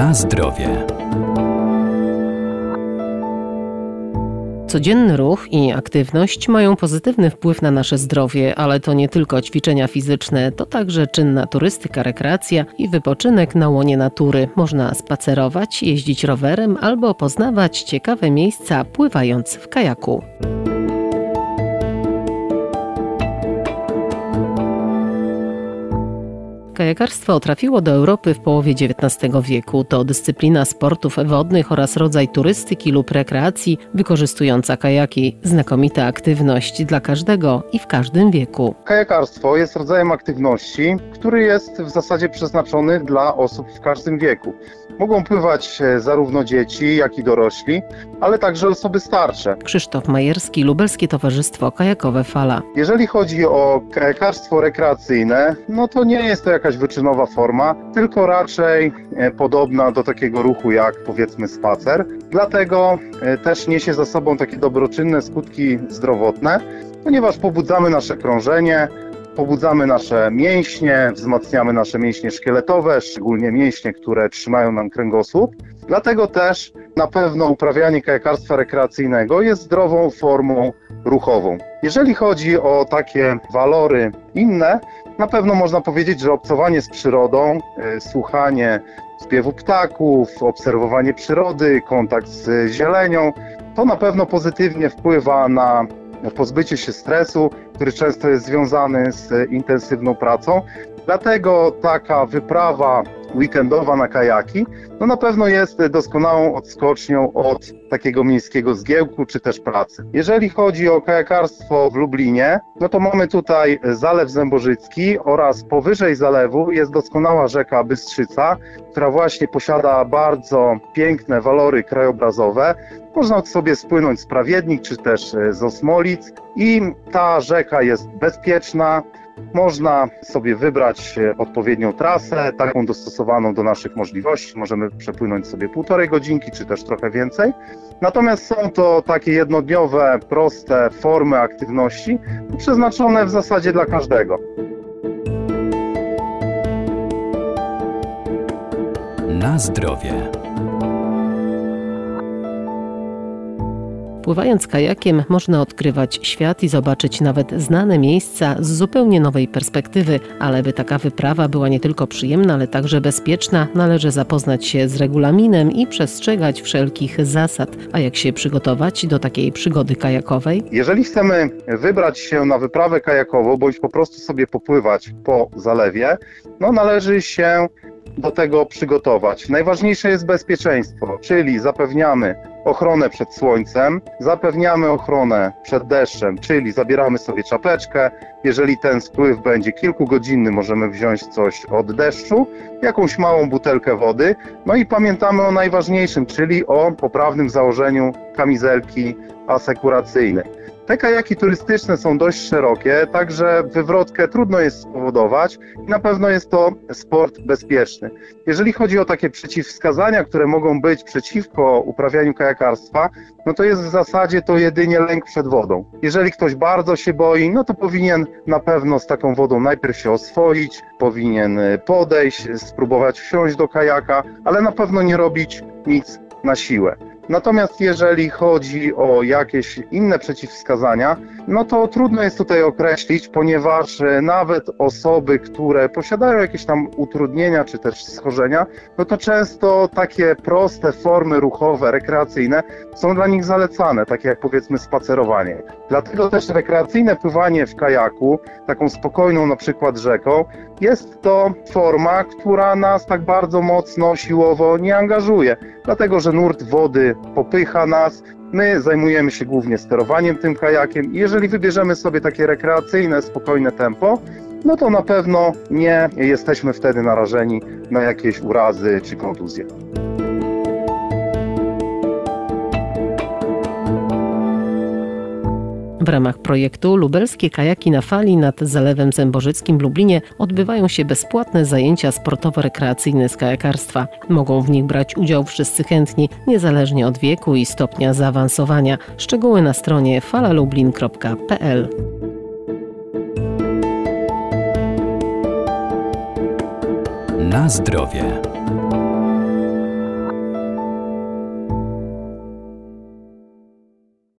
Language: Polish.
Na zdrowie. Codzienny ruch i aktywność mają pozytywny wpływ na nasze zdrowie, ale to nie tylko ćwiczenia fizyczne, to także czynna turystyka, rekreacja i wypoczynek na łonie natury. Można spacerować, jeździć rowerem albo poznawać ciekawe miejsca pływając w kajaku. Kajakarstwo trafiło do Europy w połowie XIX wieku. To dyscyplina sportów wodnych oraz rodzaj turystyki lub rekreacji wykorzystująca kajaki. Znakomita aktywność dla każdego i w każdym wieku. Kajakarstwo jest rodzajem aktywności, który jest w zasadzie przeznaczony dla osób w każdym wieku. Mogą pływać e, zarówno dzieci, jak i dorośli, ale także osoby starsze. Krzysztof Majerski, Lubelskie Towarzystwo Kajakowe Fala. Jeżeli chodzi o kajakarstwo rekreacyjne, no to nie jest to jakaś wyczynowa forma, tylko raczej e, podobna do takiego ruchu jak powiedzmy spacer. Dlatego e, też niesie za sobą takie dobroczynne skutki zdrowotne, ponieważ pobudzamy nasze krążenie, pobudzamy nasze mięśnie, wzmacniamy nasze mięśnie szkieletowe, szczególnie mięśnie, które trzymają nam kręgosłup. Dlatego też na pewno uprawianie kajakarstwa rekreacyjnego jest zdrową formą ruchową. Jeżeli chodzi o takie walory inne, na pewno można powiedzieć, że obcowanie z przyrodą, y, słuchanie śpiewu ptaków, obserwowanie przyrody, kontakt z zielenią, to na pewno pozytywnie wpływa na pozbycie się stresu, który często jest związany z intensywną pracą. Dlatego taka wyprawa weekendowa na kajaki, no na pewno jest doskonałą odskocznią od takiego miejskiego zgiełku czy też pracy. Jeżeli chodzi o kajakarstwo w Lublinie, no to mamy tutaj Zalew Zębożycki oraz powyżej zalewu jest doskonała rzeka Bystrzyca, która właśnie posiada bardzo piękne walory krajobrazowe. Można sobie spłynąć z Prawiednik czy też z Osmolic i ta rzeka jest bezpieczna, można sobie wybrać e, odpowiednią trasę, taką dostosowaną do naszych możliwości. Możemy przepłynąć sobie półtorej godzinki, czy też trochę więcej. Natomiast są to takie jednodniowe, proste formy aktywności, przeznaczone w zasadzie dla każdego. Na zdrowie. Pływając kajakiem można odkrywać świat i zobaczyć nawet znane miejsca z zupełnie nowej perspektywy, ale by taka wyprawa była nie tylko przyjemna, ale także bezpieczna, należy zapoznać się z regulaminem i przestrzegać wszelkich zasad. A jak się przygotować do takiej przygody kajakowej? Jeżeli chcemy wybrać się na wyprawę kajakową, bądź po prostu sobie popływać po zalewie, no należy się do tego przygotować. Najważniejsze jest bezpieczeństwo, czyli zapewniamy ochronę przed słońcem, zapewniamy ochronę przed deszczem, czyli zabieramy sobie czapeczkę. Jeżeli ten spływ będzie kilkugodzinny, możemy wziąć coś od deszczu, jakąś małą butelkę wody. No i pamiętamy o najważniejszym, czyli o poprawnym założeniu kamizelki asekuracyjnej. Te kajaki turystyczne są dość szerokie, także wywrotkę trudno jest spowodować i na pewno jest to sport bezpieczny. Jeżeli chodzi o takie przeciwwskazania, które mogą być przeciwko uprawianiu kajakarstwa, no to jest w zasadzie to jedynie lęk przed wodą. Jeżeli ktoś bardzo się boi, no to powinien na pewno z taką wodą najpierw się oswoić, powinien podejść, spróbować wsiąść do kajaka, ale na pewno nie robić nic na siłę. Natomiast jeżeli chodzi o jakieś inne przeciwwskazania, no to trudno jest tutaj określić, ponieważ e, nawet osoby, które posiadają jakieś tam utrudnienia czy też schorzenia, no to często takie proste formy ruchowe, rekreacyjne są dla nich zalecane, takie jak powiedzmy spacerowanie. Dlatego też rekreacyjne pływanie w kajaku, taką spokojną na przykład rzeką, jest to forma, która nas tak bardzo mocno siłowo nie angażuje, dlatego że nurt wody popycha nas, My zajmujemy się głównie sterowaniem tym kajakiem i jeżeli wybierzemy sobie takie rekreacyjne, spokojne tempo, no to na pewno nie jesteśmy wtedy narażeni na jakieś urazy czy kontuzje. W ramach projektu Lubelskie Kajaki na Fali nad Zalewem Zębożyckim w Lublinie odbywają się bezpłatne zajęcia sportowo-rekreacyjne z kajakarstwa. Mogą w nich brać udział wszyscy chętni, niezależnie od wieku i stopnia zaawansowania. Szczegóły na stronie falalublin.pl. Na zdrowie.